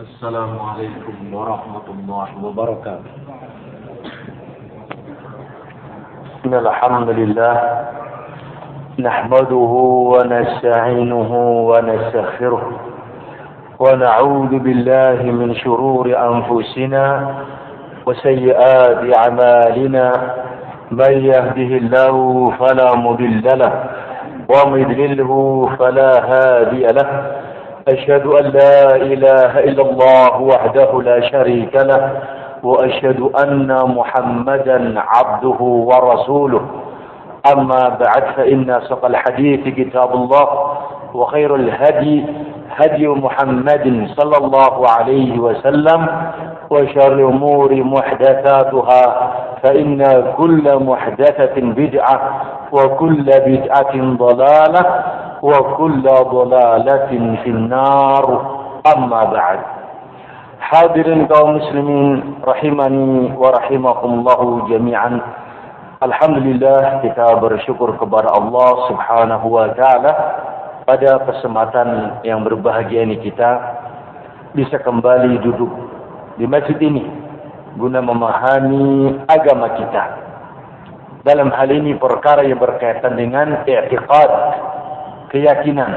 السلام عليكم ورحمة الله وبركاته. إن الحمد لله نحمده ونستعينه ونستغفره ونعوذ بالله من شرور أنفسنا وسيئات أعمالنا. من يهده الله فلا مضل له ومن يضلله فلا هادي له. أشهد أن لا إله إلا الله وحده لا شريك له وأشهد أن محمدا عبده ورسوله. أما بعد فإن سق الحديث كتاب الله وخير الهدي هدي محمد صلى الله عليه وسلم وشر الأمور محدثاتها فإن كل محدثة بدعة وكل بدعة ضلالة وكل ضلالة في النار. أما بعد. حاضرين قوم مسلمين رحمني ورحمكم الله جميعا. الحمد لله كتاب الشكر كبر الله سبحانه وتعالى. Pada kesempatan yang berbahagia ini kita bisa kembali duduk di masjid ini guna memahami agama kita. Dalam hal ini perkara yang berkaitan dengan i'tiqad, keyakinan.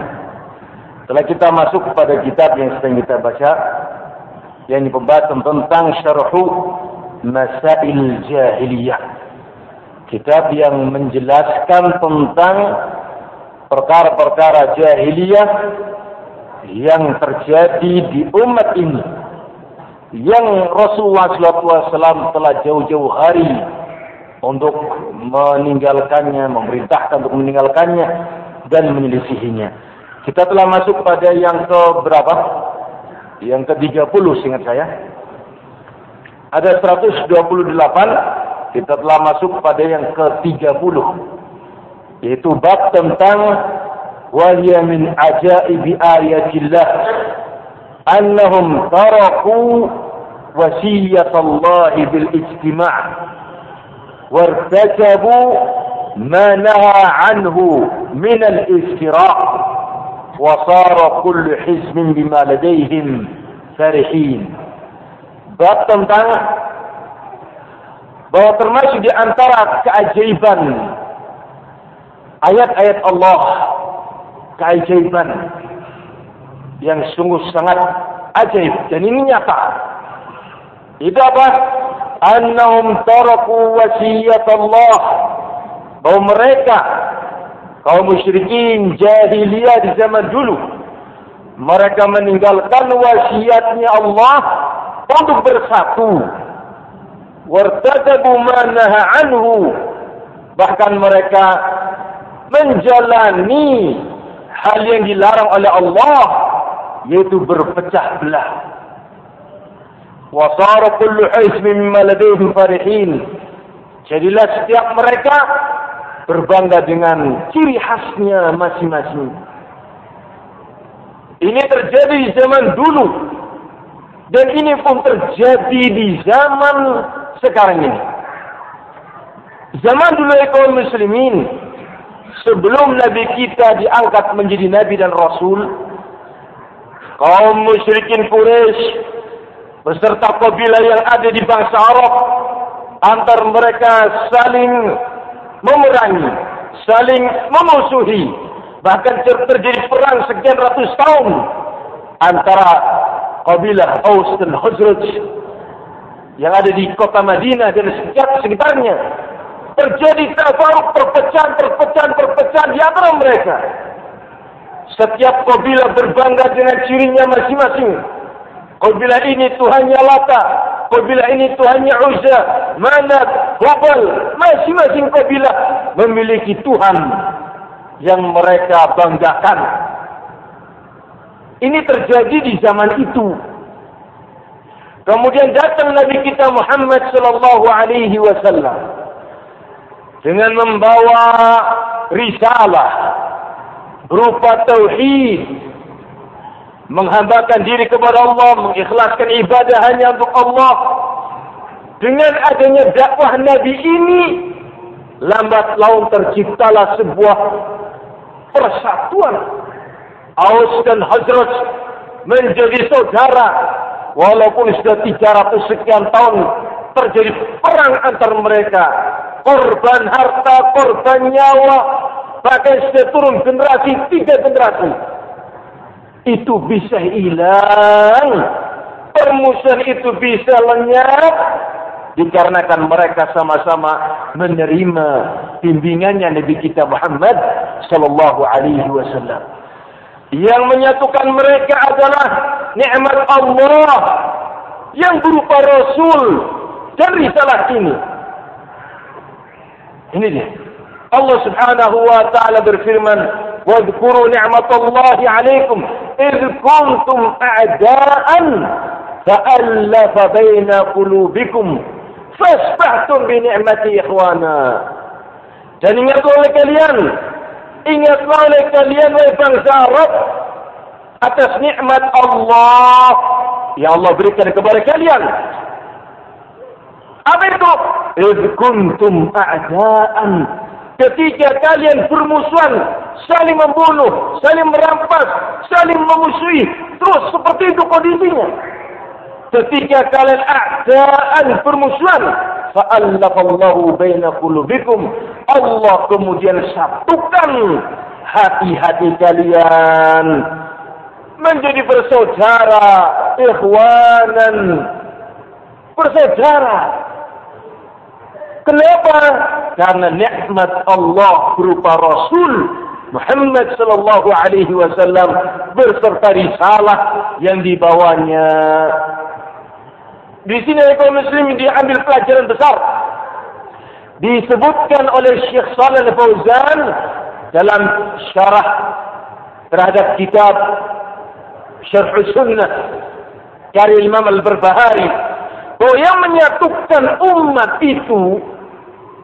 Setelah kita masuk kepada kitab yang sedang kita baca, yang pembahasan tentang syarhu masail jahiliyah. Kitab yang menjelaskan tentang perkara-perkara jahiliyah yang terjadi di umat ini. Yang Rasulullah SAW telah jauh-jauh hari untuk meninggalkannya, memerintahkan untuk meninggalkannya dan menyelisihinya. Kita telah masuk pada yang ke berapa? yang ke-30 seingat saya. Ada 128, kita telah masuk pada yang ke-30. Yaitu bab tentang wahya min ajaibi ayatillah أنهم تركوا وصية الله بالاجتماع وارتكبوا ما نهى عنه من الافتراء وصار كل حزب بما لديهم فرحين. Bab tentang bahwa termasuk di antara keajaiban ayat-ayat Allah keajaiban yang sungguh sangat ajaib dan ini nyata. Itu apa? Annahum taraku wasiyat Allah bahwa mereka kaum musyrikin jahiliyah di zaman dulu mereka meninggalkan wasiatnya Allah untuk bersatu. Wartadabu manaha anhu. Bahkan mereka menjalani hal yang dilarang oleh Allah yaitu berpecah belah wasara kullu hizbin mimma ladayhim farihin jadilah setiap mereka berbangga dengan ciri khasnya masing-masing. Ini terjadi di zaman dulu. Dan ini pun terjadi di zaman sekarang ini. Zaman dulu kaum muslimin. Sebelum Nabi kita diangkat menjadi Nabi dan Rasul. Kaum musyrikin Quraisy beserta kabilah yang ada di bangsa Arab. Antar mereka saling memerangi, saling memusuhi, bahkan terjadi perang sekian ratus tahun antara kabilah Aus dan Khazraj yang ada di kota Madinah dan sekitarnya. Terjadi tafaruk perpecahan, perpecahan, perpecahan di antara mereka. Setiap kabilah berbangga dengan cirinya masing-masing. Kabilah ini Tuhannya Lata, kabilah ini Tuhannya Uzza, Manat, Hubal, masing-masing kabilah memiliki Tuhan yang mereka banggakan. Ini terjadi di zaman itu. Kemudian datang Nabi kita Muhammad sallallahu alaihi wasallam dengan membawa risalah berupa tauhid menghambakan diri kepada Allah, mengikhlaskan ibadah hanya untuk Allah. Dengan adanya dakwah Nabi ini, lambat laun terciptalah sebuah persatuan. Aus dan Hazrat menjadi saudara walaupun sudah 300 sekian tahun terjadi perang antar mereka, korban harta, korban nyawa, bahkan sudah turun generasi tiga generasi, itu bisa hilang, permusuhan itu bisa lenyap, dikarenakan mereka sama-sama menerima bimbingannya Nabi kita Muhammad sallallahu alaihi wasallam. Yang menyatukan mereka adalah nikmat Allah yang berupa Rasul dan risalah ini. Ini dia. Allah Subhanahu wa taala berfirman, "Wadhkuru ni'matallahi 'alaikum id kuntum a'da'an fa'alafa baina qulubikum fasbahtum bi ni'mati ikhwana." Dan ingat oleh kalian, ingatlah oleh kalian wahai bangsa Arab atas nikmat Allah yang Allah berikan kepada kalian. Apa itu? Iz kuntum a'da'an. Ketika kalian bermusuhan, saling membunuh, saling merampas, saling memusuhi, terus seperti itu kondisinya. Ketika kalian a'da'an bermusuhan, fa'allaf Allahu baina qulubikum. Allah kemudian satukan hati-hati kalian menjadi bersaudara, ikhwanan, bersaudara. Kenapa? Karena nikmat Allah berupa Rasul Muhammad sallallahu alaihi wasallam berserta risalah yang dibawanya. Di sini kaum muslim diambil pelajaran besar. Disebutkan oleh Syekh Shalal Fauzan dalam syarah terhadap kitab Syarh Sunnah dari Imam Al-Barbahari bahwa yang menyatukan umat itu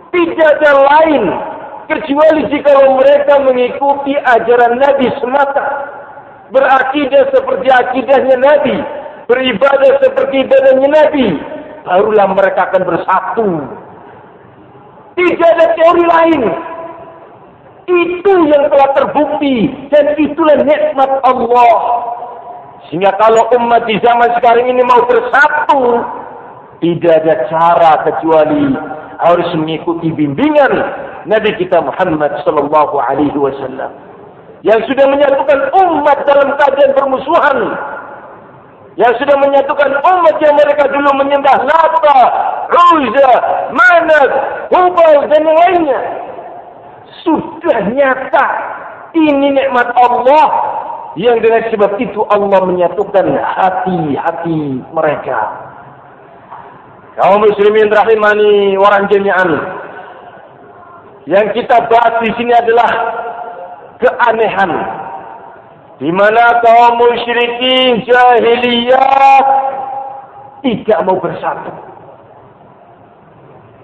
tidak ada lain kecuali jika mereka mengikuti ajaran Nabi semata. Berakidah seperti akidahnya Nabi beribadah seperti ibadahnya Nabi barulah mereka akan bersatu. Tidak ada teori lain. Itu yang telah terbukti dan itulah nikmat Allah. Sehingga kalau umat di zaman sekarang ini mau bersatu tidak ada cara kecuali harus mengikuti bimbingan Nabi kita Muhammad sallallahu alaihi wasallam yang sudah menyatukan umat dalam keadaan permusuhan yang sudah menyatukan umat yang mereka dulu menyembah Lata, Uzza, Manat, Hubal dan yang lainnya. Sudah nyata ini nikmat Allah yang dengan sebab itu Allah menyatukan hati-hati mereka kaum muslimin rahimani waran jami'an. Yang kita bahas di sini adalah keanehan. Di mana kaum musyrikin jahiliyah tidak mau bersatu.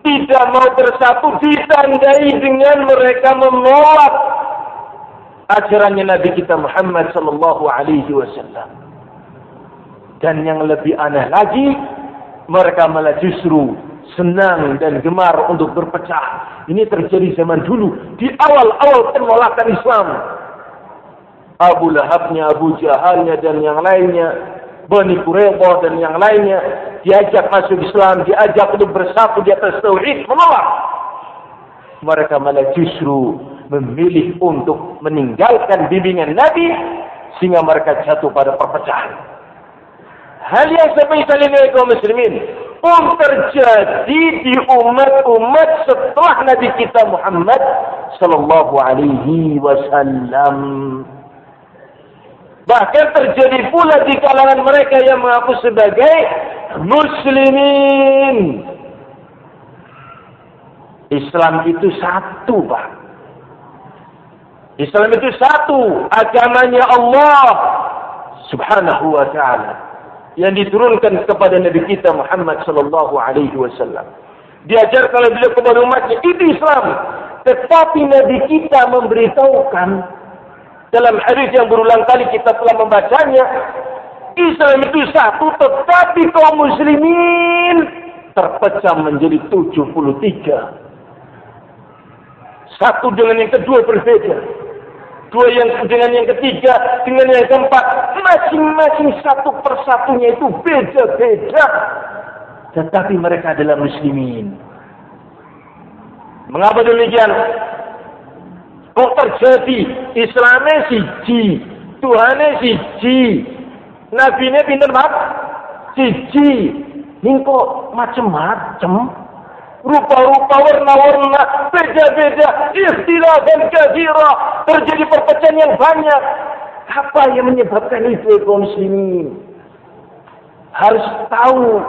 Tidak mau bersatu ditandai dengan mereka menolak ajarannya Nabi kita Muhammad sallallahu alaihi wasallam. Dan yang lebih aneh lagi mereka malah justru senang dan gemar untuk berpecah. Ini terjadi zaman dulu di awal-awal penolakan Islam. Abu Lahabnya, Abu Jahalnya dan yang lainnya, Bani Qurayza dan yang lainnya diajak masuk Islam, diajak untuk bersatu di atas tauhid, menolak. Mereka malah justru memilih untuk meninggalkan bimbingan Nabi sehingga mereka jatuh pada perpecahan. Hal yang semisal ini kaum muslimin pun terjadi di umat-umat setelah Nabi kita Muhammad sallallahu alaihi wasallam. Bahkan terjadi pula di kalangan mereka yang mengaku sebagai muslimin. Islam itu satu, Pak. Islam itu satu, agamanya Allah Subhanahu wa taala yang diturunkan kepada Nabi kita Muhammad sallallahu alaihi wasallam. Diajarkan oleh beliau kepada umatnya itu Islam. Tetapi Nabi kita memberitahukan dalam hadis yang berulang kali kita telah membacanya, Islam itu satu tetapi kaum muslimin terpecah menjadi 73. Satu dengan yang kedua berbeda. Dua yang dengan yang ketiga, dengan yang keempat masing-masing satu persatunya itu beda-beda. Tetapi mereka adalah muslimin. Mengapa demikian? Kok terjadi Islamnya siji, Tuhannya siji, Nabi-nya pinter mak? Siji. Ini kok macam-macam? Rupa-rupa, warna-warna, beda-beda, istilah dan kafirah, terjadi perpecahan yang banyak. Apa yang menyebabkan itu kaum muslimin? Harus tahu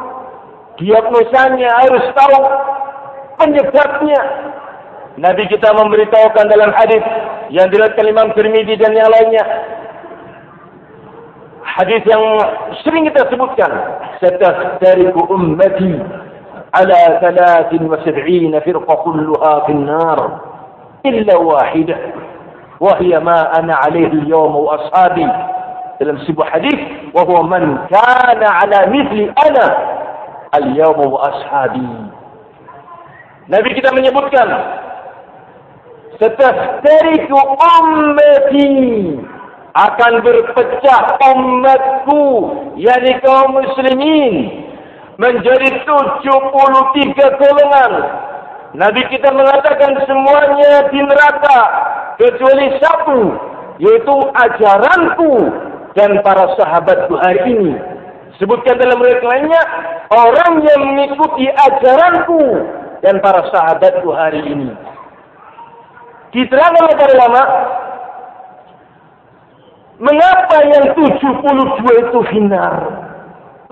diagnosanya, harus tahu penyebabnya. Nabi kita memberitahukan dalam hadis yang diriwayatkan Imam Tirmizi dan yang lainnya. Hadis yang sering kita sebutkan, "Sataftariqu ummati على ثلاث وسبعين فرقة كلها في النار إلا واحدة وهي ما أنا عليه اليوم وأصحابي. تلمسب حديث وهو من كان على مثل أنا اليوم وأصحابي. نبي كده من يبتكن ستفترك أمتي. akan berpecah umatku yakni kaum muslimin menjadi 73 golongan Nabi kita mengatakan semuanya di neraka kecuali satu yaitu ajaranku dan para sahabatku hari ini. Sebutkan dalam riwayat lainnya orang yang mengikuti ajaranku dan para sahabatku hari ini. Diterangkan oleh para ulama mengapa yang 72 itu final?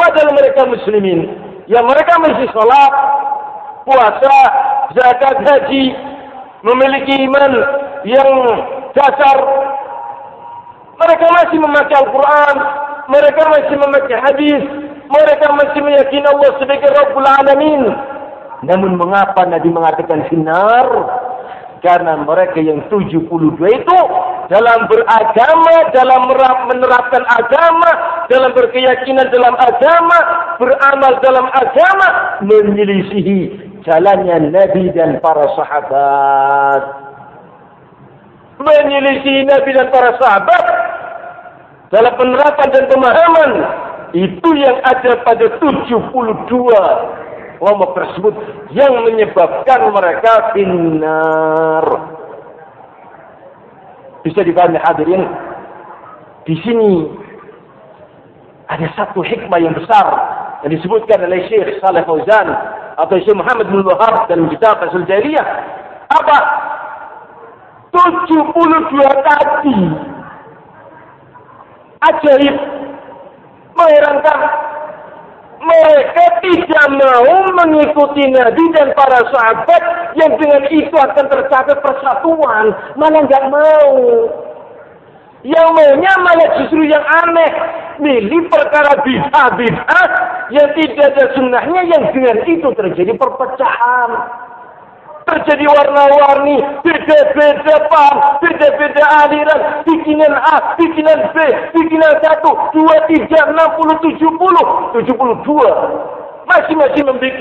Padahal mereka muslimin. Yang mereka masih sholat, puasa, zakat, haji, memiliki iman yang dasar. Mereka masih memakai Al-Quran. Mereka masih memakai hadis. Mereka masih meyakini Allah sebagai Rabbul Alamin. Namun mengapa Nabi mengatakan sinar? Karena mereka yang 72 itu dalam beragama, dalam menerapkan agama, dalam berkeyakinan dalam agama, beramal dalam agama, menyelisihi jalannya Nabi dan para sahabat. Menyelisih Nabi dan para sahabat dalam penerapan dan pemahaman itu yang ada pada 72 kelompok tersebut yang menyebabkan mereka binar. Bisa dipahami hadirin? Di sini ada satu hikmah yang besar yang disebutkan oleh Syekh Saleh Fauzan atau Syekh Muhammad bin Wahab dalam kitab Asal Jahiliyah. Apa? 72 kaki. Ajaib. Mengherankan. Mereka tidak mau mengikuti Nabi dan para sahabat yang dengan itu akan tercapai persatuan. Malah nggak mau. Yang maunya malah justru yang aneh. Milih perkara bid'ah-bid'ah yang tidak ada sunnahnya yang dengan itu terjadi perpecahan. Terjadi warna-warni, beda-beda paham, beda-beda aliran, bikinan A, bikinan B, bikinan 1, 2, 3, 60, 70, 72. Masing-masing membuat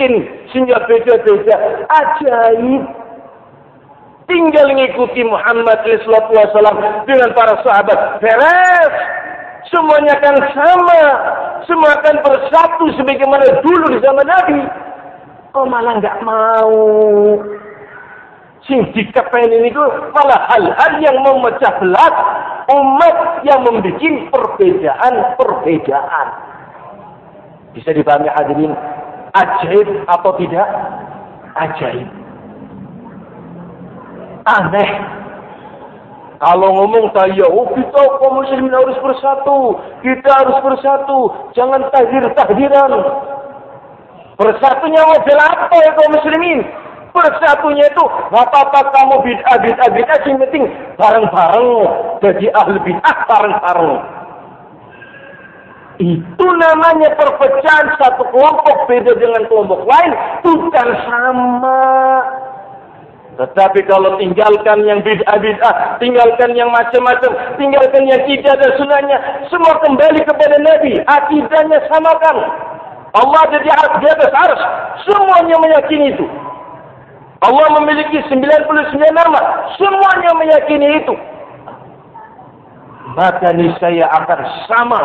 sehingga beda-beda. Ajaib tinggal mengikuti Muhammad SAW dengan para sahabat. Beres. Semuanya akan sama. Semua akan bersatu sebagaimana dulu di zaman Nabi. Kok malah nggak mau? Sing ini itu malah hal-hal yang memecah belah umat yang membuat perbedaan-perbedaan. Bisa dipahami hadirin ajaib atau tidak? Ajaib aneh. Kalau ngomong saya, oh kita kaum muslimin harus bersatu. Kita harus bersatu. Jangan tahdir-tahdiran. Bersatunya model apa ya kaum muslimin? Bersatunya itu, apa-apa kamu bid'ah, bid'ah, bid'ah, yang penting bareng-bareng. Jadi ahli bid'ah bareng-bareng. Itu namanya perpecahan satu kelompok beda dengan kelompok lain. Bukan sama. Tetapi kalau tinggalkan yang bid'ah-bid'ah, tinggalkan yang macam-macam, tinggalkan yang tidak ada sunahnya, semua kembali kepada Nabi. Akidahnya samakan. Allah jadi di atas ars. Semuanya meyakini itu. Allah memiliki 99 nama. Semuanya meyakini itu. maka niscaya akan sama.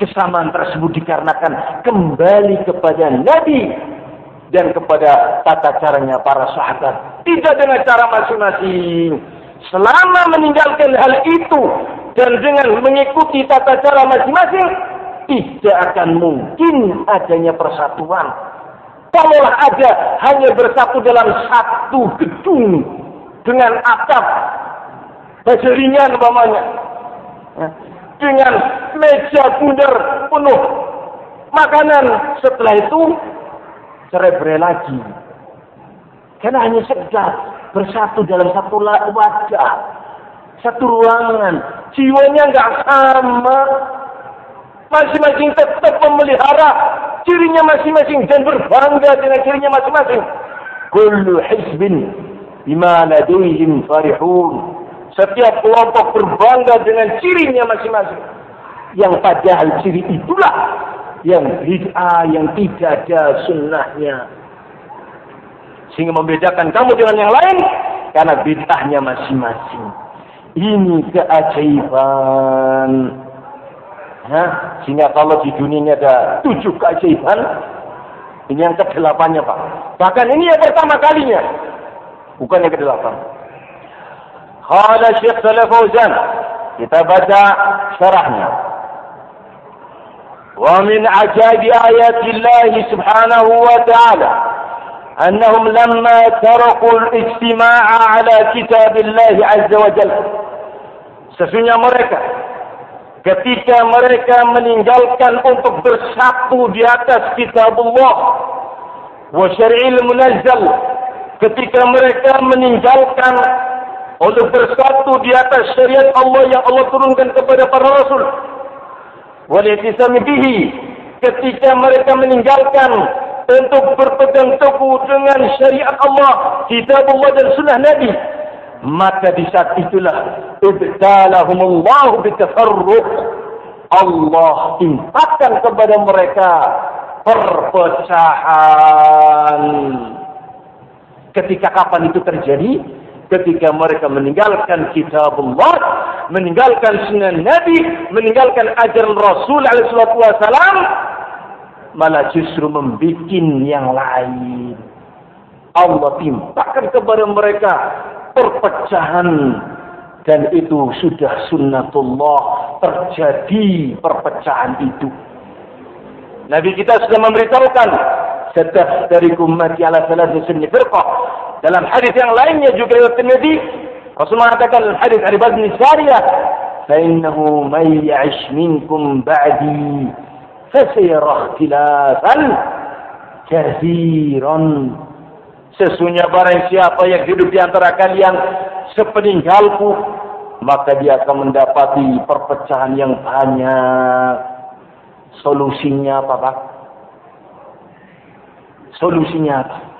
Kesamaan tersebut dikarenakan kembali kepada Nabi dan kepada tata caranya para sahabat. Tidak dengan cara masing-masing. Selama meninggalkan hal itu dan dengan mengikuti tata cara masing-masing, tidak akan mungkin adanya persatuan. Kalaulah ada hanya bersatu dalam satu gedung dengan atap Bajeringan umpamanya. Ya. Dengan meja bundar penuh makanan. Setelah itu cerai berai lagi. Karena hanya sekedar bersatu dalam satu wajah. Satu ruangan. Jiwanya enggak sama. Masing-masing tetap memelihara cirinya masing-masing dan berbangga dengan cirinya masing-masing. Kullu hizbin bima ladayhim farihun. Setiap kelompok berbangga dengan cirinya masing-masing. Yang padahal ciri itulah yang bid'ah yang tidak ada sunnahnya. Sehingga membedakan kamu dengan yang lain karena bid'ahnya masing-masing. Ini keajaiban. Ha? Sehingga kalau di dunia ini ada tujuh keajaiban, ini yang kedelapannya Pak. Bahkan ini yang pertama kalinya. Bukan yang kedelapan. قال الشيخ سلف فوزان kita baca syarahnya ومن عجائب آيات الله سبحانه وتعالى أنهم لما تركوا الاجتماع على كتاب الله عز وجل sesungguhnya mereka ketika mereka meninggalkan untuk bersatu di atas kitab Allah wa syar'il munazzal ketika mereka meninggalkan untuk bersatu di atas syariat Allah yang Allah turunkan kepada para rasul. Walitisami bihi ketika mereka meninggalkan untuk berpegang teguh dengan syariat Allah, kitab Allah dan sunnah Nabi, maka di saat itulah ibtalahumullahu bitafarruq. Allah timpakan kepada mereka perpecahan. Ketika kapan itu terjadi? ketika mereka meninggalkan kitab Allah, meninggalkan sunnah Nabi, meninggalkan ajaran Rasul SAW, malah justru membuat yang lain. Allah timpakan kepada mereka perpecahan dan itu sudah sunnatullah terjadi perpecahan itu. Nabi kita sudah memberitahukan setiap dari umat ala salah sunni firqah dalam hadis yang lainnya juga riwayat Tirmizi, Rasulullah mengatakan dalam hadis Bakar bin Sariyah, "Fa'innahu may ya'ish minkum ba'di fasayara ikhtilafan kathiran." Sesungguhnya barang siapa yang hidup di antara kalian sepeninggalku, maka dia akan mendapati perpecahan yang banyak. Solusinya apa, Pak? Solusinya apa?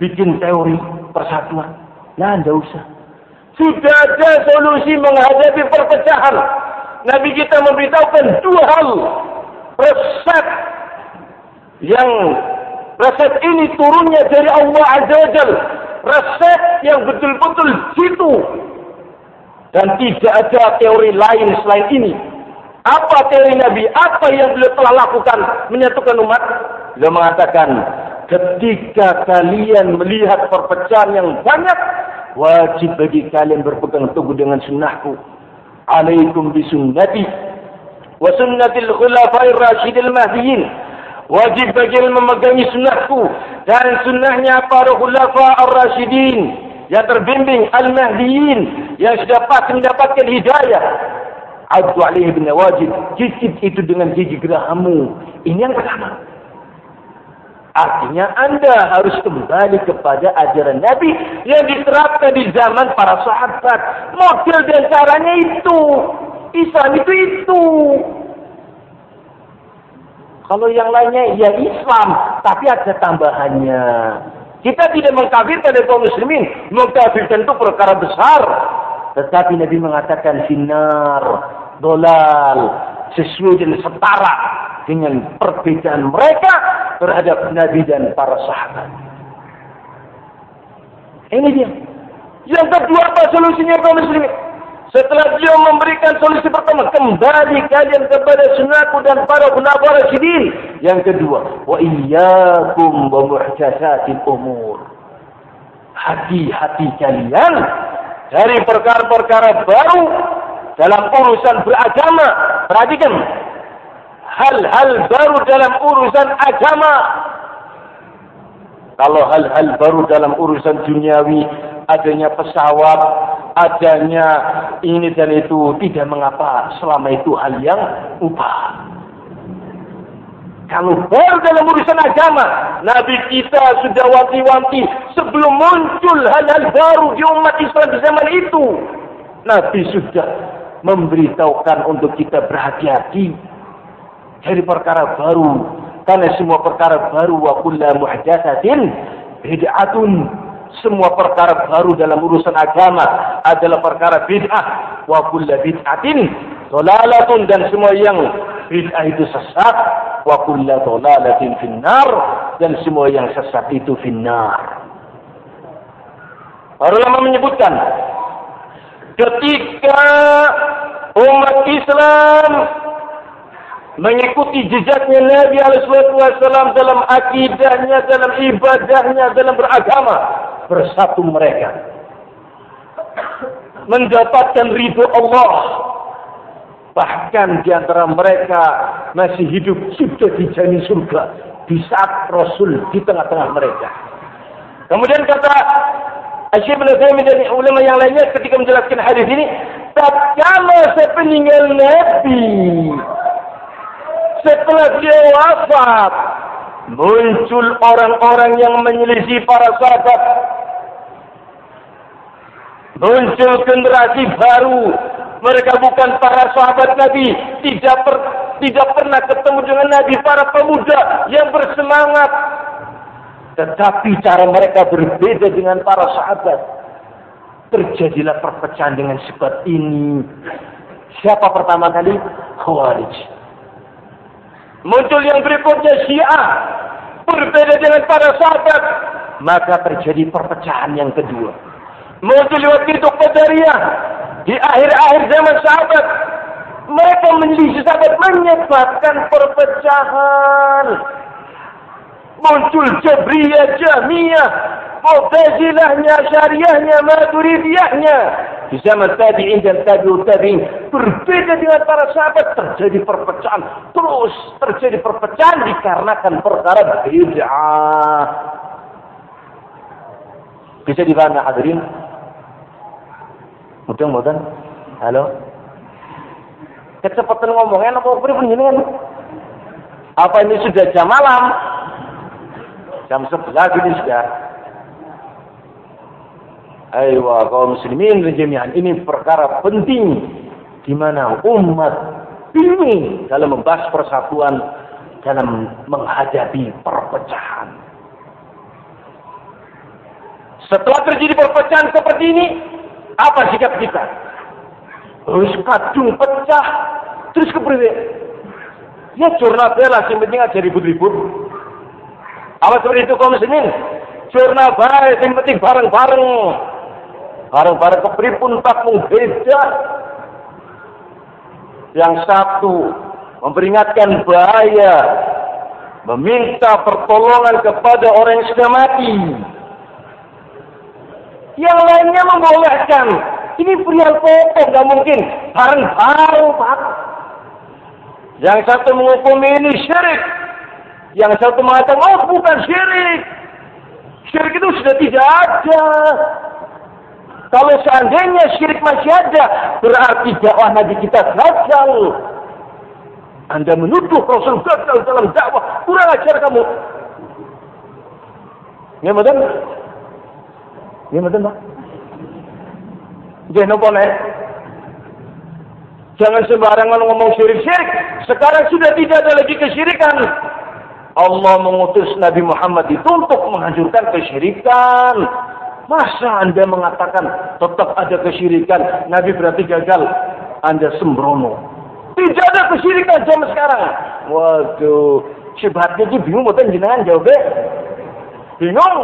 bikin teori persatuan. Nah, tidak usah. Sudah ada solusi menghadapi perpecahan. Nabi kita memberitahukan dua hal. Resep yang resep ini turunnya dari Allah Azza wa Jal. Resep yang betul-betul situ. Dan tidak ada teori lain selain ini. Apa teori Nabi? Apa yang beliau telah lakukan menyatukan umat? Beliau mengatakan, ketika kalian melihat perpecahan yang banyak, wajib bagi kalian berpegang teguh dengan sunnahku. Alaikum bisunnati wa sunnatil khulafair rasyidil mahdiyin. Wajib bagi kalian memegangi sunnahku dan sunnahnya para khulafa ar-rasyidin yang terbimbing al-mahdiyin yang sudah pasti mendapatkan hidayah. Abdu alaihi bin wajib. Cicit itu dengan gigi gerahamu. Ini yang pertama. Artinya anda harus kembali kepada ajaran Nabi yang diterapkan di zaman para sahabat. Model dan caranya itu. Islam itu itu. Kalau yang lainnya ya Islam, tapi ada tambahannya. Kita tidak mengkafirkan kaum muslimin. Mengkafirkan itu perkara besar. Tetapi Nabi mengatakan sinar, dolal, sesuai dan setara dengan perbedaan mereka terhadap Nabi dan para sahabat. Ini dia. Yang kedua apa solusinya kaum muslimin? Setelah dia memberikan solusi pertama, kembali kalian kepada sunnahku dan para penabur rasyidin. Yang kedua, wa iyyakum wa muhdatsatil umur. Hati-hati kalian dari perkara-perkara baru dalam urusan beragama. Perhatikan. Hal-hal baru dalam urusan agama. Kalau hal-hal baru dalam urusan duniawi, adanya pesawat, adanya ini dan itu tidak mengapa selama itu hal yang ubah. Kalau baru dalam urusan agama, Nabi kita sudah wanti-wanti sebelum muncul hal-hal baru di umat Islam di zaman itu. Nabi sudah memberitahukan untuk kita berhati-hati dari perkara baru. Karena semua perkara baru wa kullu muhdatsatin bid'atun semua perkara baru dalam urusan agama adalah perkara bid'ah. Wa kullu bid'atin dalalatun. Dan semua yang bid'ah itu sesat wa kullu dalalatin finnar. Dan semua yang sesat itu finnar. Para ulama menyebutkan ketika umat Islam mengikuti jejaknya Nabi SAW dalam akidahnya, dalam ibadahnya, dalam beragama, bersatu mereka. Mendapatkan ridho Allah. Bahkan di antara mereka masih hidup sudah dijamin surga di saat Rasul di tengah-tengah mereka. Kemudian kata Asyik bin Zaymin dan ulama yang lainnya ketika menjelaskan hadis ini tak kala sepeninggal Nabi setelah dia wafat muncul orang-orang yang menyelisih para sahabat. Muncul generasi baru. Mereka bukan para sahabat Nabi. Tidak per, tidak pernah ketemu dengan Nabi para pemuda yang bersemangat. Tetapi cara mereka berbeda dengan para sahabat. Terjadilah perpecahan dengan sebab ini. Siapa pertama kali? Khawarij muncul yang berikutnya Syiah. Berbeda dengan para sahabat. Maka terjadi perpecahan yang kedua. Muncul waktu itu Qadariyah. Di akhir-akhir zaman sahabat mereka menjadi sahabat menyebabkan perpecahan muncul Jabriyah Jahmiyah Mu'tazilahnya Syariahnya Maturidiyahnya di zaman tabi'in dan tabi'ut tabi'in berbeda dengan para sahabat terjadi perpecahan terus terjadi perpecahan dikarenakan perkara bid'ah bisa dipahami hadirin mboten? Halo. Kecepatan ngomongnya apa pripun jenengan? Apa ini sudah jam malam? Jam 11 ini sudah. Ayo kaum muslimin jami'an ini perkara penting di mana umat ini dalam membahas persatuan dalam menghadapi perpecahan. Setelah terjadi perpecahan seperti ini, apa sikap kita? Terus kadung pecah. Terus kepriwe? Ya jurnal bela sing penting aja ribut-ribut. Apa seperti itu kaum muslimin? Jurnal baik sing penting bareng-bareng. Bareng-bareng kepripun tak beda. Yang satu memperingatkan bahaya meminta pertolongan kepada orang yang sudah mati yang lainnya membolehkan. Ini perihal pokok, nggak mungkin. Bareng-bareng, Pak. Yang satu menghukumi ini syirik. Yang satu mengatakan, oh bukan syirik. Syirik itu sudah tidak ada. Kalau seandainya syirik masih ada, berarti dakwah Nabi kita gagal. Anda menuduh Rasul gagal dalam dakwah. Kurang ajar kamu. Ya, betul? Ya betul tak? Jangan lupa. Jangan sembarangan ngomong syirik-syirik. Sekarang sudah tidak ada lagi kesyirikan. Allah mengutus Nabi Muhammad itu untuk menghancurkan kesyirikan. Masa anda mengatakan tetap ada kesyirikan. Nabi berarti gagal. Anda sembrono. Tidak ada kesyirikan zaman sekarang. Waduh. Syibhatnya itu bingung. Bukan jenengan jawabnya. Bingung.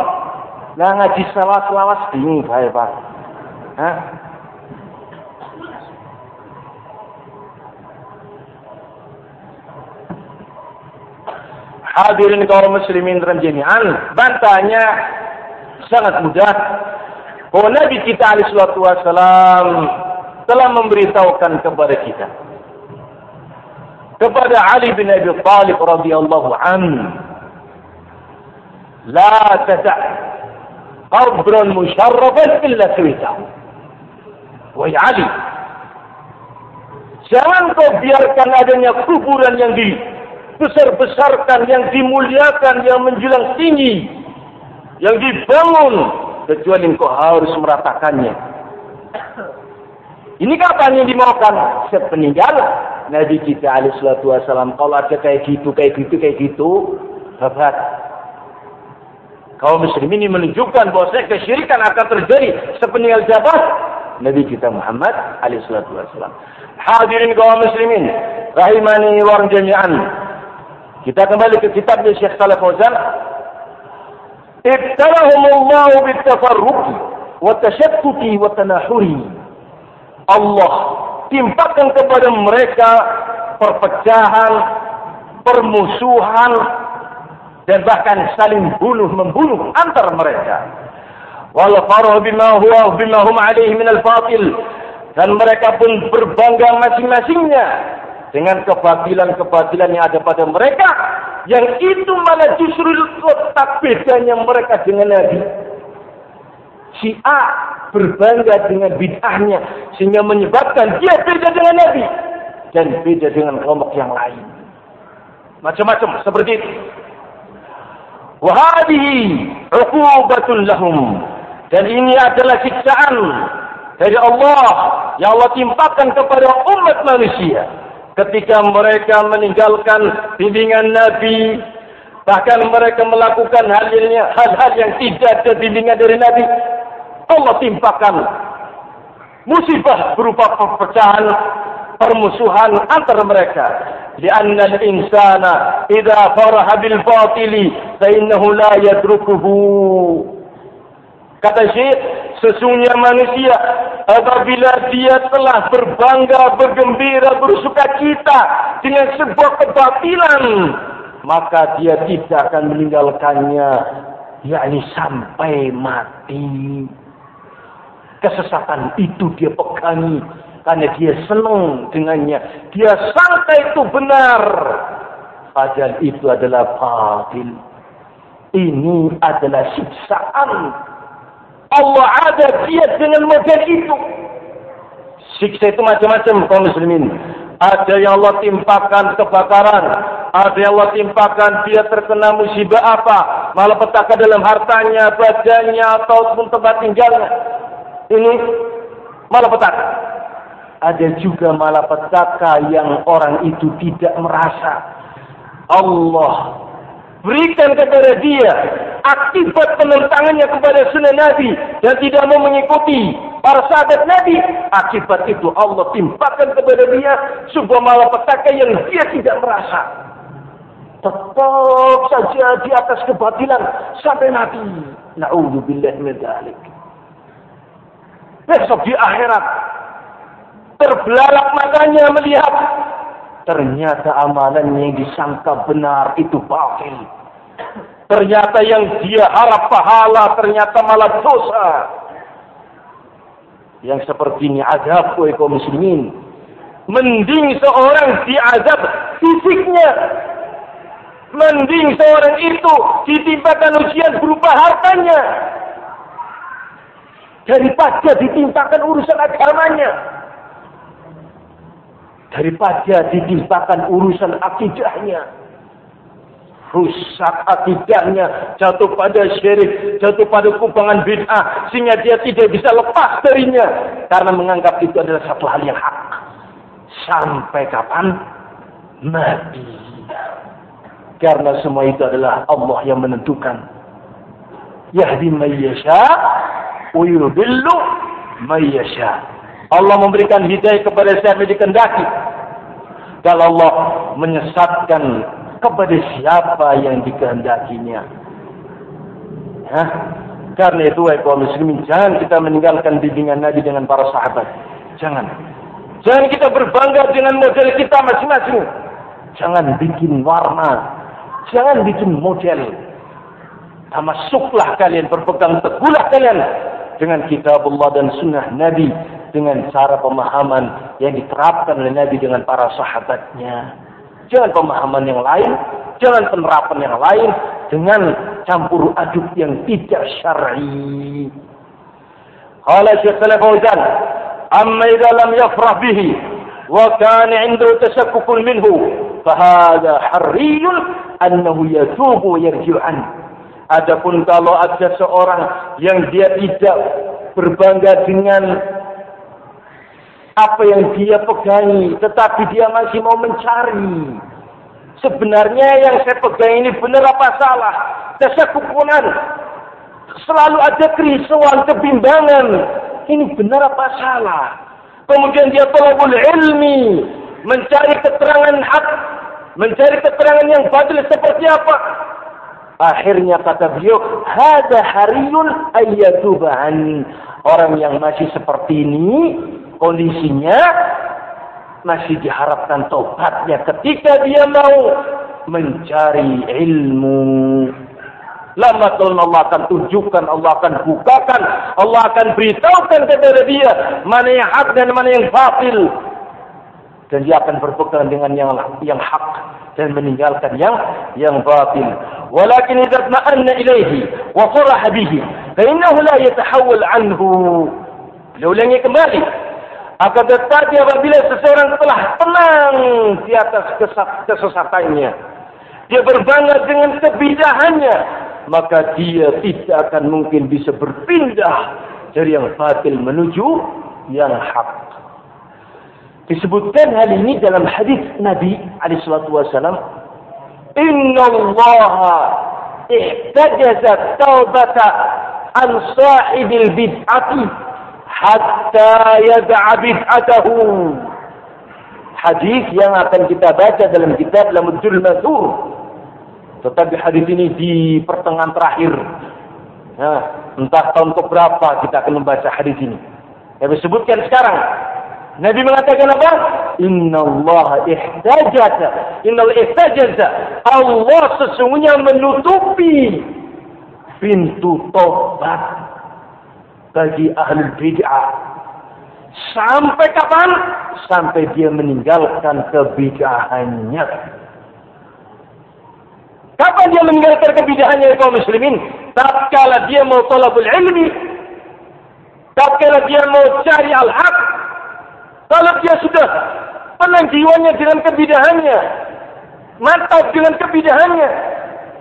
Nah ngaji selawas-selawas bingung saya Pak. Hah? Hadirin kaum muslimin dan jami'an, bantahnya sangat mudah. Bahwa Nabi kita alaihi salatu telah memberitahukan kepada kita kepada Ali bin Abi Thalib radhiyallahu an la tada' qabran musharrafan illa suwitahu wahai Ali jangan kau biarkan adanya kuburan yang dibesar-besarkan yang dimuliakan yang menjulang tinggi yang dibangun kecuali kau harus meratakannya. Ini kapan yang dimaukan? Sepeninggalan Nabi kita alaihi salatu wasalam kalau ada kayak gitu kayak gitu kayak gitu sahabat kaum muslimin ini menunjukkan bahwa kesyirikan akan terjadi sepeninggal jabat Nabi kita Muhammad alaihi salatu wasalam hadirin kaum muslimin rahimani wa jami'an kita kembali ke kitab Syekh Saleh Fauzan. Ibtalahum Allah bitafarruq wa tashattuti wa tanahuri. Allah timpakan kepada mereka perpecahan, permusuhan, dan bahkan saling bunuh membunuh antara mereka. Wal farah bima huwa bima hum alaihi min al fatil. Dan mereka pun berbangga masing-masingnya dengan kebatilan-kebatilan yang ada pada mereka yang itu malah justru letak bedanya mereka dengan Nabi. Si A berbangga dengan bid'ahnya sehingga menyebabkan dia beda dengan Nabi dan beda dengan kelompok yang lain. Macam-macam seperti itu. Wahadihi uqubatun lahum. Dan ini adalah siksaan dari Allah yang Allah timpakan kepada umat manusia ketika mereka meninggalkan bimbingan Nabi bahkan mereka melakukan hal-hal yang tidak ada bimbingan dari Nabi Allah timpakan musibah berupa perpecahan, permusuhan antara mereka. Lianna al-insana idza faraha bil batili fa innahu la. Kata Syekh, sesungguhnya manusia apabila dia telah berbangga, bergembira, bersuka cita dengan sebuah kebatilan, maka dia tidak akan meninggalkannya. Yakni sampai mati. Kesesatan itu dia pegangi karena dia senang dengannya. Dia sangka itu benar. Padahal itu adalah batil. Ini adalah siksaan Allah ada dia dengan model itu siksa itu macam-macam kaum muslimin ada yang Allah timpakan kebakaran ada yang Allah timpakan dia terkena musibah apa malah petaka dalam hartanya badannya ataupun tempat tinggalnya ini malapetaka. Ada juga malapetaka yang orang itu tidak merasa. Allah berikan kepada dia akibat penentangannya kepada sunnah Nabi dan tidak mau mengikuti para sahabat Nabi. Akibat itu Allah timpakan kepada dia sebuah malapetaka yang dia tidak merasa. Tetap saja di atas kebatilan sampai mati. Na'udzubillah min dzalik besok di akhirat terbelalak matanya melihat ternyata amalan yang disangka benar itu batil ternyata yang dia harap pahala ternyata malah dosa. Yang seperti ini azab oleh kaum muslimin. Mending seorang diazab fisiknya. Mending seorang itu ditimpakan ujian berupa hartanya. Daripada ditimpakan urusan agamanya. Daripada ditimpakan urusan akidahnya rusak akidahnya. Jatuh pada syirik jatuh pada kubangan bid'ah sehingga dia tidak bisa lepas darinya. Karena menganggap itu adalah satu hal yang hak. Sampai kapan? Mati. Karena semua itu adalah Allah yang menentukan. Yahdi mayyasha uyudillu mayyasha Allah memberikan hidayah kepada siapa yang dikendaki. Kalau Allah menyesatkan kepada siapa yang dikehendakinya. Ya? Karena itu, kaum muslimin, jangan kita meninggalkan bimbingan Nabi dengan para sahabat. Jangan. Jangan kita berbangga dengan model kita masing-masing. Jangan bikin warna. Jangan bikin model. Masuklah kalian, berpegang teguhlah kalian dengan kitab Allah dan sunnah Nabi dengan cara pemahaman yang diterapkan oleh Nabi dengan para sahabatnya. Jangan pemahaman yang lain, jangan penerapan yang lain dengan campur aduk yang tidak syar'i. Qala Syekh Saleh Fauzan, "Amma idza lam yafrah bihi wa kana 'indahu tashakkukun minhu, fa hadha harriyun annahu yatubu wa yarji'u Adapun kalau ada seorang yang dia tidak berbangga dengan apa yang dia pegangi, tetapi dia masih mau mencari. Sebenarnya yang saya pegang ini benar apa salah? Kesakupunan. Selalu ada kerisauan, kebimbangan. Ini benar apa salah? Kemudian dia tolabul ilmi. Mencari keterangan hak. Mencari keterangan yang badil seperti apa? Akhirnya kata beliau, Hada hariyun ayyatubahan. Orang yang masih seperti ini, kondisinya masih diharapkan tobatnya ketika dia mau mencari ilmu. Lama kalau Allah akan tunjukkan, Allah akan bukakan, Allah akan beritahukan kepada dia mana yang hak dan mana yang fatil. Dan dia akan berpegang dengan yang yang hak dan meninggalkan yang yang batil. Walakin idza ma'anna ilaihi wa faraha bihi, fa innahu la yatahawwal anhu. Ulangi kembali. Akan tetapi apabila seseorang telah tenang di atas kesesatannya, dia berbangga dengan kebidahannya, maka dia tidak akan mungkin bisa berpindah dari yang batil menuju yang hak. Disebutkan hal ini dalam hadis Nabi alaihi salatu wasallam, "Inna Allah ihtajaza taubata an sahibil bid'ati hatta yad'a bid'atahu. Hadis yang akan kita baca dalam kitab Lamudul Mazur. Tetapi hadis ini di pertengahan terakhir. Nah, entah tahun ke berapa kita akan membaca hadis ini. Yang disebutkan sekarang. Nabi mengatakan apa? Inna Allah ihtajaza. Inna Allah ihtajaza. Allah sesungguhnya menutupi pintu tobat bagi ahli bid'ah. Sampai kapan? Sampai dia meninggalkan kebid'ahannya. Kapan dia meninggalkan kebid'ahannya kaum muslimin? Tatkala dia mau talabul ilmi. Tatkala dia mau cari al-haq. Kalau dia sudah tenang jiwanya dengan kebid'ahannya. Mantap dengan kebid'ahannya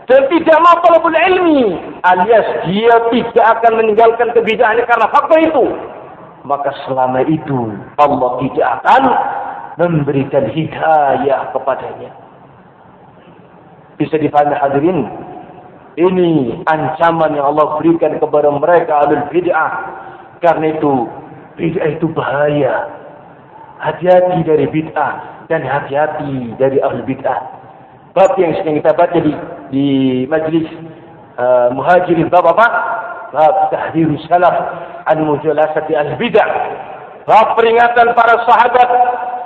dan tidak mau talabul ilmi alias dia tidak akan meninggalkan kebidaannya karena faktor itu. Maka selama itu Allah tidak akan memberikan hidayah kepadanya. Bisa dipahami hadirin? Ini ancaman yang Allah berikan kepada mereka alul bid'ah. Karena itu bid'ah itu bahaya. Hati-hati dari bid'ah dan hati-hati dari ahli bid'ah bab yang sedang kita baca di di majlis uh, muhajirin bab apa? Bab tahdir salaf an mujalasati al bid'ah. Bab peringatan para sahabat,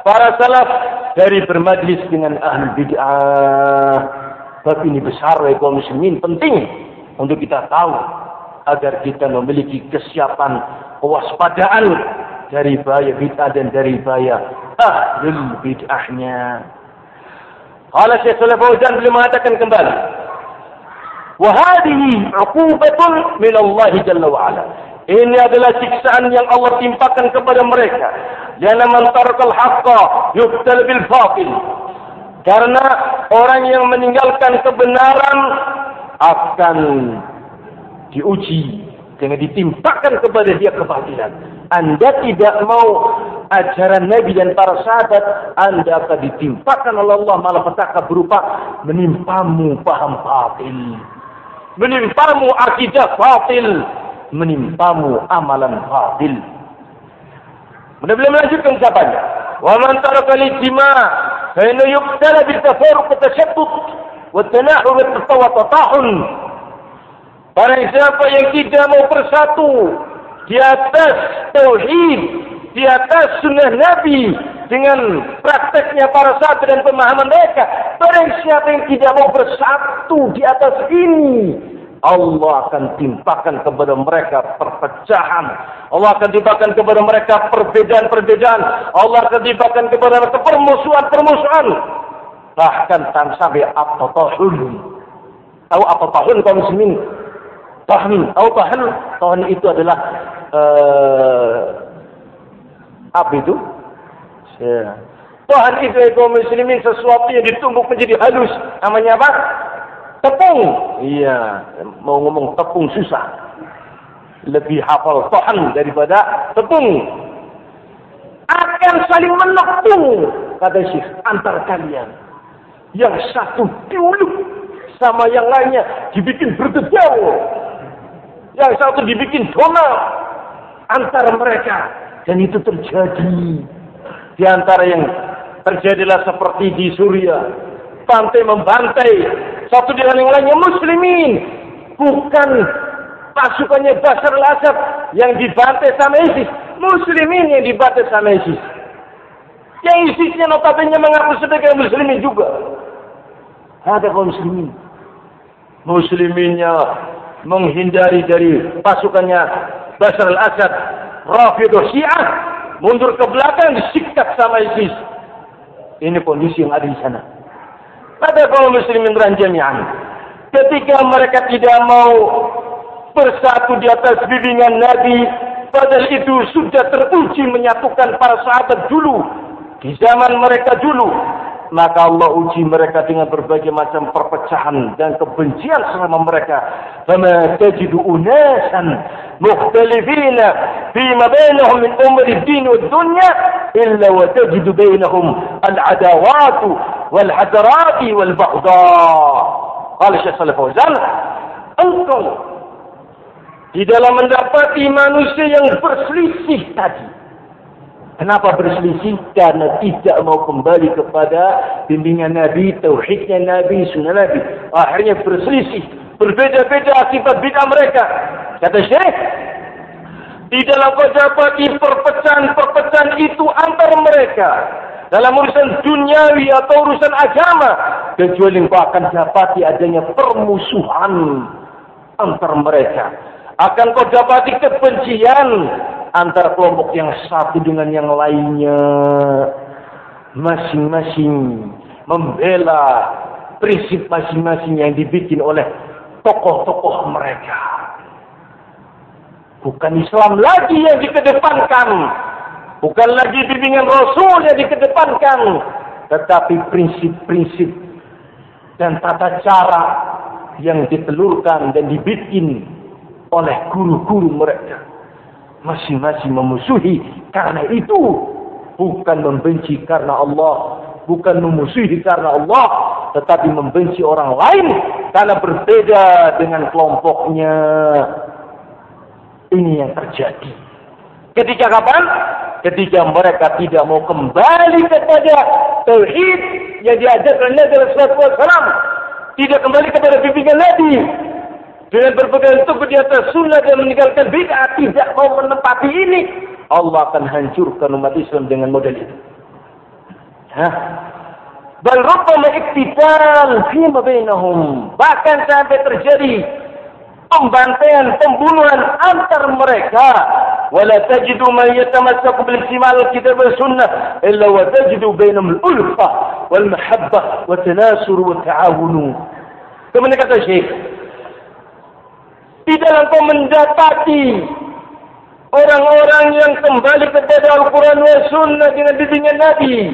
para salaf dari bermajlis dengan ahli bid'ah. Bab ini besar ya kaum muslimin penting untuk kita tahu agar kita memiliki kesiapan kewaspadaan dari bahaya bid'ah dan dari bahaya ahli bid'ahnya. Qala Syekh Saleh Fauzan beliau mengatakan kembali. Wa hadhihi 'uqubatun min Allah Jalla wa Ala. Ini adalah siksaan yang Allah timpakan kepada mereka. Jana man tarakal haqqa yubtal bil fatil. Karena orang yang meninggalkan kebenaran akan diuji dengan ditimpakan kepada dia kebatilan. Anda tidak mau ajaran Nabi dan para sahabat, Anda akan ditimpakan oleh Allah malapetaka berupa menimpamu paham batil. Menimpamu akidah batil. Menimpamu amalan batil. Kemudian beliau melanjutkan ucapannya. Wa man taraka al-ijtima' fa inna yuqtala bil tafarruq wa tashattut wa tanahur wa tatahun Barang siapa yang tidak mau bersatu di atas tauhid, di atas sunnah Nabi dengan prakteknya para sahabat dan pemahaman mereka. Barang siapa yang tidak mau bersatu di atas ini, Allah akan timpakan kepada mereka perpecahan. Allah akan timpakan kepada mereka perbedaan-perbedaan. Allah akan timpakan kepada mereka permusuhan-permusuhan. Bahkan tan sampai apa tahun. Tahu apa tahun kaum muslimin? Tahun. Tahu tahun? Tahun itu adalah uh, apa itu? Ya. Tuhan itu kaum muslimin sesuatu yang ditumbuk menjadi halus. Namanya apa? tepung. Iya, mau ngomong tepung susah. Lebih hafal Tuhan daripada tepung. Akan saling menepung, kata Syekh, antar kalian. Yang satu dulu sama yang lainnya dibikin berdejau. Yang satu dibikin donal antara mereka. Dan itu terjadi. Di antara yang terjadilah seperti di Suriah. Pantai membantai satu dengan yang lainnya muslimin. Bukan pasukannya Basar al-Asad yang dibantai sama ISIS. Muslimin yang dibantai sama ISIS. Yang ISISnya notabene mengaku sebagai muslimin juga. Ada kaum muslimin. Musliminnya menghindari dari pasukannya Basar al-Asad. Rafidah Syiah. Mundur ke belakang disikat sama ISIS. Ini kondisi yang ada di sana pada kaum muslimin ranjamian. Ketika mereka tidak mau bersatu di atas bimbingan Nabi, padahal itu sudah teruji menyatukan para sahabat dulu, di zaman mereka dulu, maka Allah uji mereka dengan berbagai macam perpecahan dan kebencian selama mereka. Fama tajidu unasan mukhtalifina fi ma bainahum min umri din wa dunya illa wa tajidu bainahum al-adawat wal hadarat wal baghdha. Qala Syekh Salih Fauzan, engkau di dalam mendapati manusia yang berselisih tadi Kenapa berselisih? Karena tidak mau kembali kepada bimbingan Nabi, tauhidnya Nabi, sunnah Nabi. Akhirnya berselisih. Berbeda-beda akibat bid'ah mereka. Kata Syekh, di dalam kejabati perpecahan-perpecahan itu antar mereka. Dalam urusan duniawi atau urusan agama. Kecuali kau akan dapati adanya permusuhan antar mereka. Akan kau dapati kebencian antara kelompok yang satu dengan yang lainnya masing-masing membela prinsip masing-masing yang dibikin oleh tokoh-tokoh mereka. Bukan Islam lagi yang dikedepankan. Bukan lagi bimbingan Rasul yang dikedepankan. Tetapi prinsip-prinsip dan tata cara yang ditelurkan dan dibikin oleh guru-guru mereka. Masing-masing memusuhi. Karena itu bukan membenci karena Allah. Bukan memusuhi karena Allah tetapi membenci orang lain. Karena berbeda dengan kelompoknya ini yang terjadi. Ketika kapan? Ketika mereka tidak mau kembali kepada tauhid yang diajarkan Nabi alaihi wasallam. Tidak kembali kepada bimbingan Nabi. Dengan berpegang teguh di atas sunnah dan meninggalkan bid'ah tidak mau menempati ini. Allah akan hancurkan umat Islam dengan model itu. Hah? bal rubbama iktital fi ma bainahum. Bahkan sampai terjadi pembantaian pembunuhan antar mereka wala tajidu man yatamassaku bil istimal kitab wa sunnah illa wa tajidu bainahum al ulfa wal mahabbah wa tanasur wa ta'awun kemudian kata Syekh di dalam kau mendapati orang-orang yang kembali kepada Al-Quran dan Sunnah dengan bimbingan Nabi.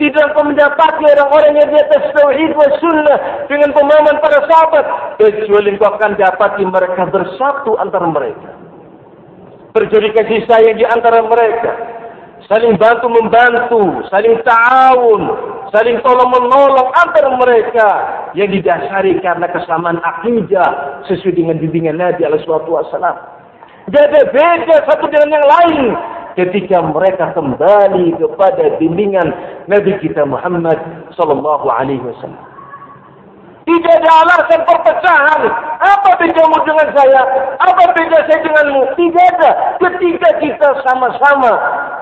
Dalam kau mendapati orang-orang yang di atas Tauhid dan Sunnah dengan pemahaman para sahabat. Kecuali kau akan dapati mereka bersatu antara mereka. Berjadi kasih sayang di antara mereka saling bantu membantu, saling ta'awun, saling tolong menolong antara mereka yang didasari karena kesamaan akidah sesuai dengan bimbingan Nabi alaihi wasallam. Beda-beda satu dengan yang lain ketika mereka kembali kepada bimbingan Nabi kita Muhammad sallallahu alaihi wasallam. Tidak ada alasan perpecahan. Apa bedamu dengan saya? Apa beda saya denganmu? Tidak ada. Ketika kita sama-sama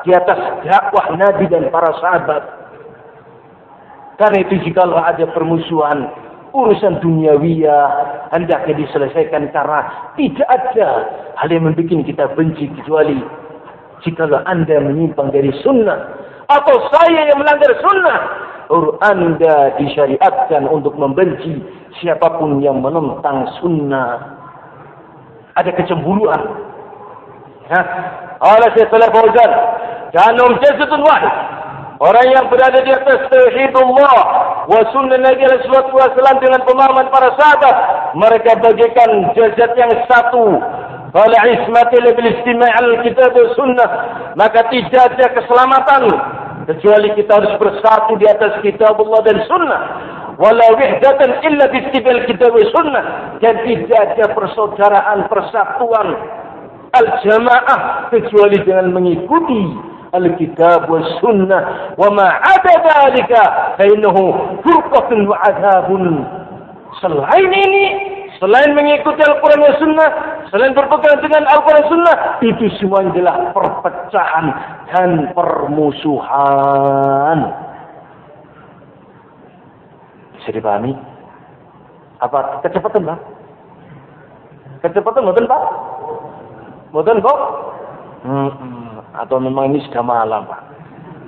di atas dakwah Nabi dan para sahabat. Karena itu jika ada permusuhan, urusan duniawiyah hendaknya diselesaikan karena tidak ada hal yang membuat kita benci kecuali jika anda menyimpang dari sunnah atau saya yang melanggar sunnah anda disyariatkan untuk membenci siapapun yang menentang sunnah. Ada kecemburuan. Ha? Allah Syekh Salih Fauzan. Kanum jasadun wahid. Orang yang berada di atas tauhidullah wa sunnah Nabi alaihi wasallam dengan pemahaman para sahabat, mereka bagikan jasad yang satu. Qala ismatil bil istima' al-kitab wa sunnah, maka tidak ada keselamatan kecuali kita harus bersatu di atas kitab Allah dan sunnah. Walau wihdatan illa bistibil kitab wa sunnah dan tidak ada persaudaraan persatuan al-jamaah kecuali dengan mengikuti al-kitab wa sunnah. Wa ma ada dalika fa innahu furqatun wa adhabun. Selain ini Selain mengikuti Al-Quran dan Sunnah, selain berpegang dengan Al-Quran dan Sunnah, itu semua adalah perpecahan dan permusuhan. Bisa dipahami? Apa kecepatan, Pak? Kecepatan, betul, Pak? Betul, kok? Hmm, atau memang ini sudah malam, Pak?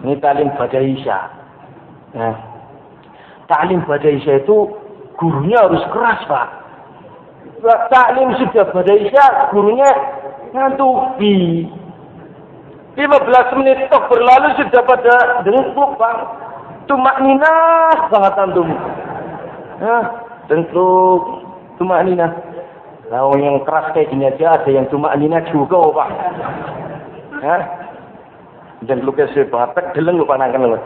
Ini talim pada Isya. Nah, talim pada Isya itu gurunya harus keras, Pak taklim sudah isya, gurunya ngantuki. 15 menit tok berlalu sudah pada dengkluk bang. Tumak nina banget antum. Hah, dengkluk, tumak nina. Lalu yang keras kayak gini aja ada yang tumak nina juga pak. Hah? Dengkluknya sudah banget, deleng lupa nangkan lu.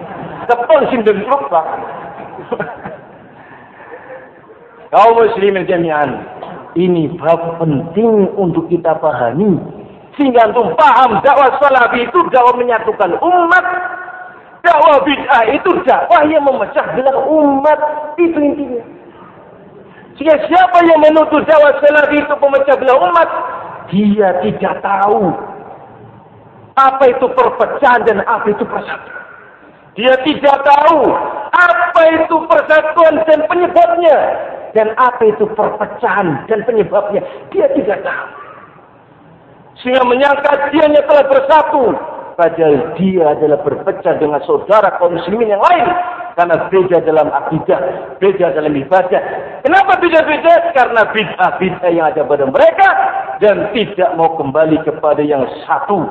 Kepol sih dengkluk pak. Kau muslimin jami'an. Ini bab penting untuk kita pahami. Sehingga untuk paham dakwah salafi itu dakwah menyatukan umat. Dakwah bid'ah itu dakwah yang memecah belah umat. Itu intinya. Sehingga siapa yang menuduh dakwah salafi itu memecah belah umat. Dia tidak tahu. Apa itu perpecahan dan apa itu persatuan. Dia tidak tahu apa itu persatuan dan penyebabnya dan apa itu perpecahan dan penyebabnya? Dia tidak tahu sehingga menyangka dia telah bersatu. Padahal dia adalah berpecah dengan saudara kaum muslimin yang lain. Karena beda dalam akidah beda dalam ibadah. Kenapa beda-beda? Karena bid'ah-bid'ah yang ada pada mereka dan tidak mau kembali kepada yang satu.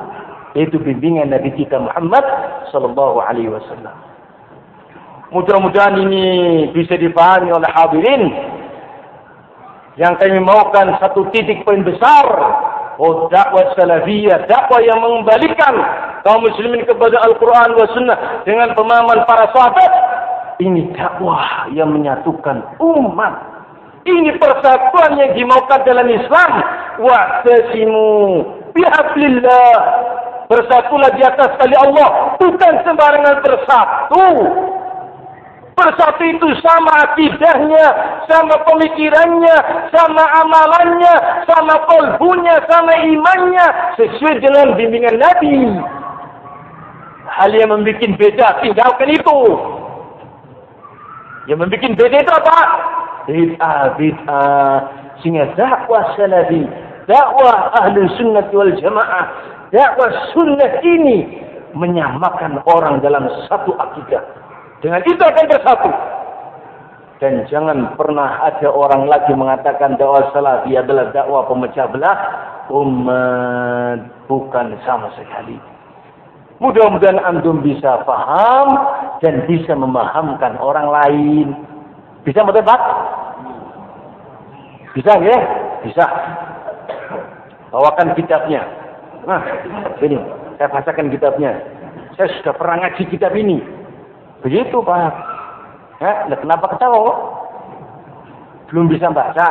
Yaitu bimbingan Nabi kita Muhammad sallallahu alaihi wasallam. Mudah-mudahan ini bisa dipahami oleh hadirin yang kami maukan satu titik poin besar. Oh dakwah salafiyah dakwah yang mengembalikan kaum muslimin kepada Al-Quran wa sunnah dengan pemahaman para sahabat. Ini dakwah yang menyatukan umat. Ini persatuan yang dimaukan dalam Islam. Wa'tasimu bihablillah bersatulah di atas kali Allah. Bukan sembarangan bersatu Bersatu itu sama akidahnya, sama pemikirannya, sama amalannya, sama kolbunya, sama imannya. Sesuai dengan bimbingan Nabi. Hal yang membuat beda, tinggalkan itu. Yang membuat beda itu apa? Bid'ah, bid'ah. Sehingga dakwah salafi, dakwah ahli sunnah wal jamaah, dakwah sunnah ini menyamakan orang dalam satu akidah. Dengan itu akan bersatu. Dan jangan pernah ada orang lagi mengatakan dakwah salafi adalah dakwah pemecah belah umat bukan sama sekali. Mudah-mudahan antum bisa paham dan bisa memahamkan orang lain. Bisa betul Pak? Bisa ya? Bisa. Bawakan kitabnya. Nah, ini saya bacakan kitabnya. Saya sudah pernah ngaji kitab ini. Begitu Pak. Ya, nah, kenapa ketawa? Belum bisa baca.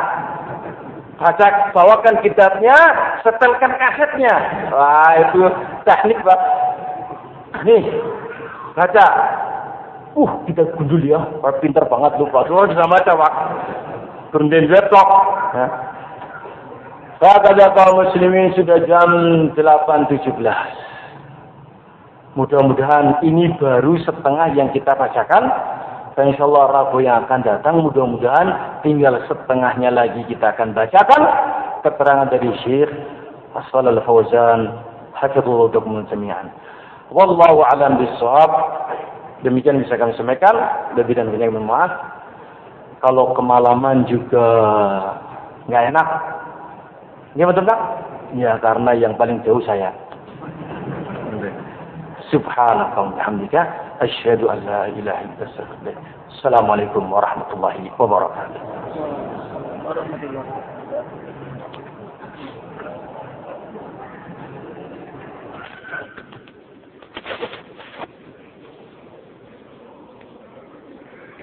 Baca, bawakan kitabnya, setelkan kasetnya. Wah, itu teknik Pak. Nih, baca. Uh, kita gundul ya. Pak pintar banget lu Pak. Semua bisa baca Pak. berhenti laptop. Ya. Saya kata kaum muslimin sudah jam 8.17. Mudah-mudahan ini baru setengah yang kita bacakan. Dan insya Allah Rabu yang akan datang mudah-mudahan tinggal setengahnya lagi kita akan bacakan keterangan dari Syekh Asfal al-Fawzan hafizullah dokumen semian. Wallahu alam bisawab. Demikian bisa kami sampaikan. Lebih dan banyak. Kalau kemalaman juga nggak enak. Ini betul tak? Ya karena yang paling jauh saya. سبحانك وبحمدك أشهد أن لا إله إلا أنت السلام عليكم ورحمة الله وبركاته